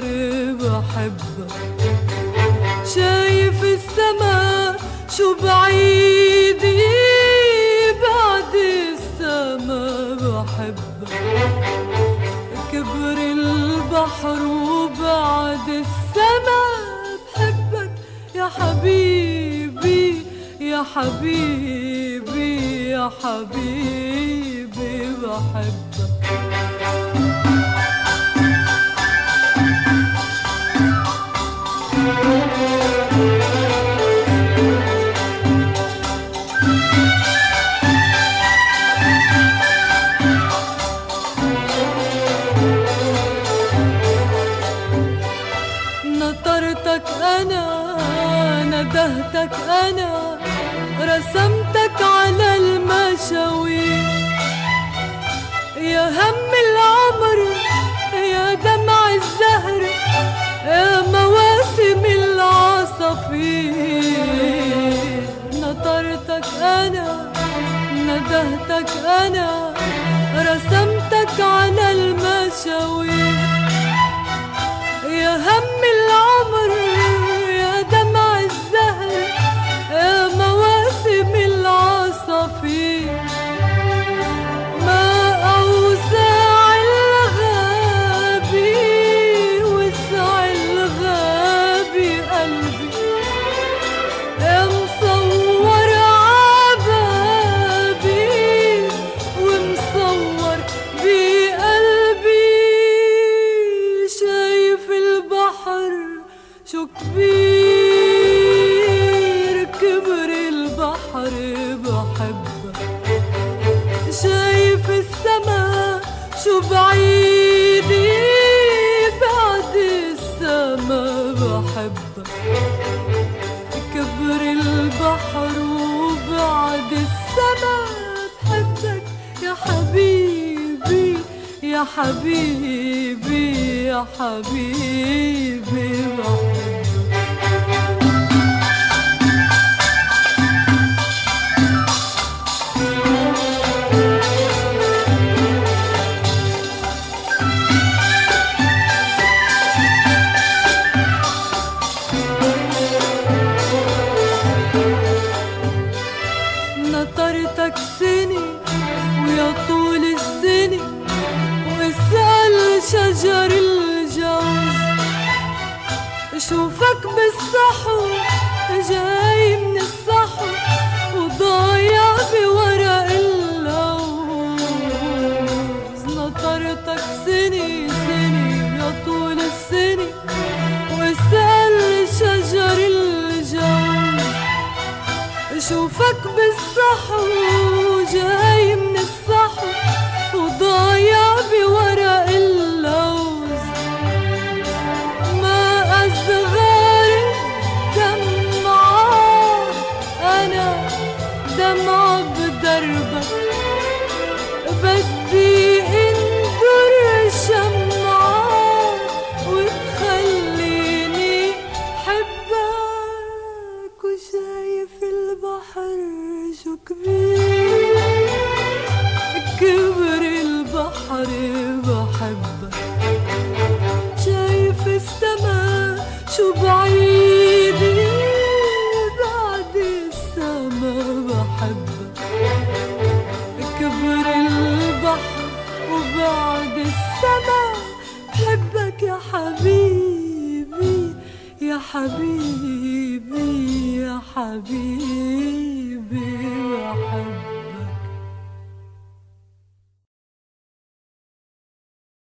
بحبك شايف السما شو بعيد بعد السما بحبك كبر البحر وبعد السما بحبك. يا حبيبي يا حبيبي يا حبيبي بحبك. أنا ندهتك أنا رسمتك على المشاوير. يا هم العمر يا دمع الزهر يا مواسم العصافير. نطرتك أنا ندهتك أنا شو بعد السما بحبك كبر البحر وبعد السما بحبك. يا حبيبي يا حبيبي يا حبيبي بحبك. سنة ويا طول السنة واسأل شجر الجوز. شوفك بالصحو جاي من الصحو وضايع بورق اللوز. نطرتك سنة سنة يا طول السنة واسأل شجر الجوز. شوفك بالصحو جاي شو كبير كبر البحر بحبك شايف السما شو بعيد. بعد السما بحبك كبر البحر وبعد السما بحبك يا حبيبي. يا حبيبي يا حبيبي.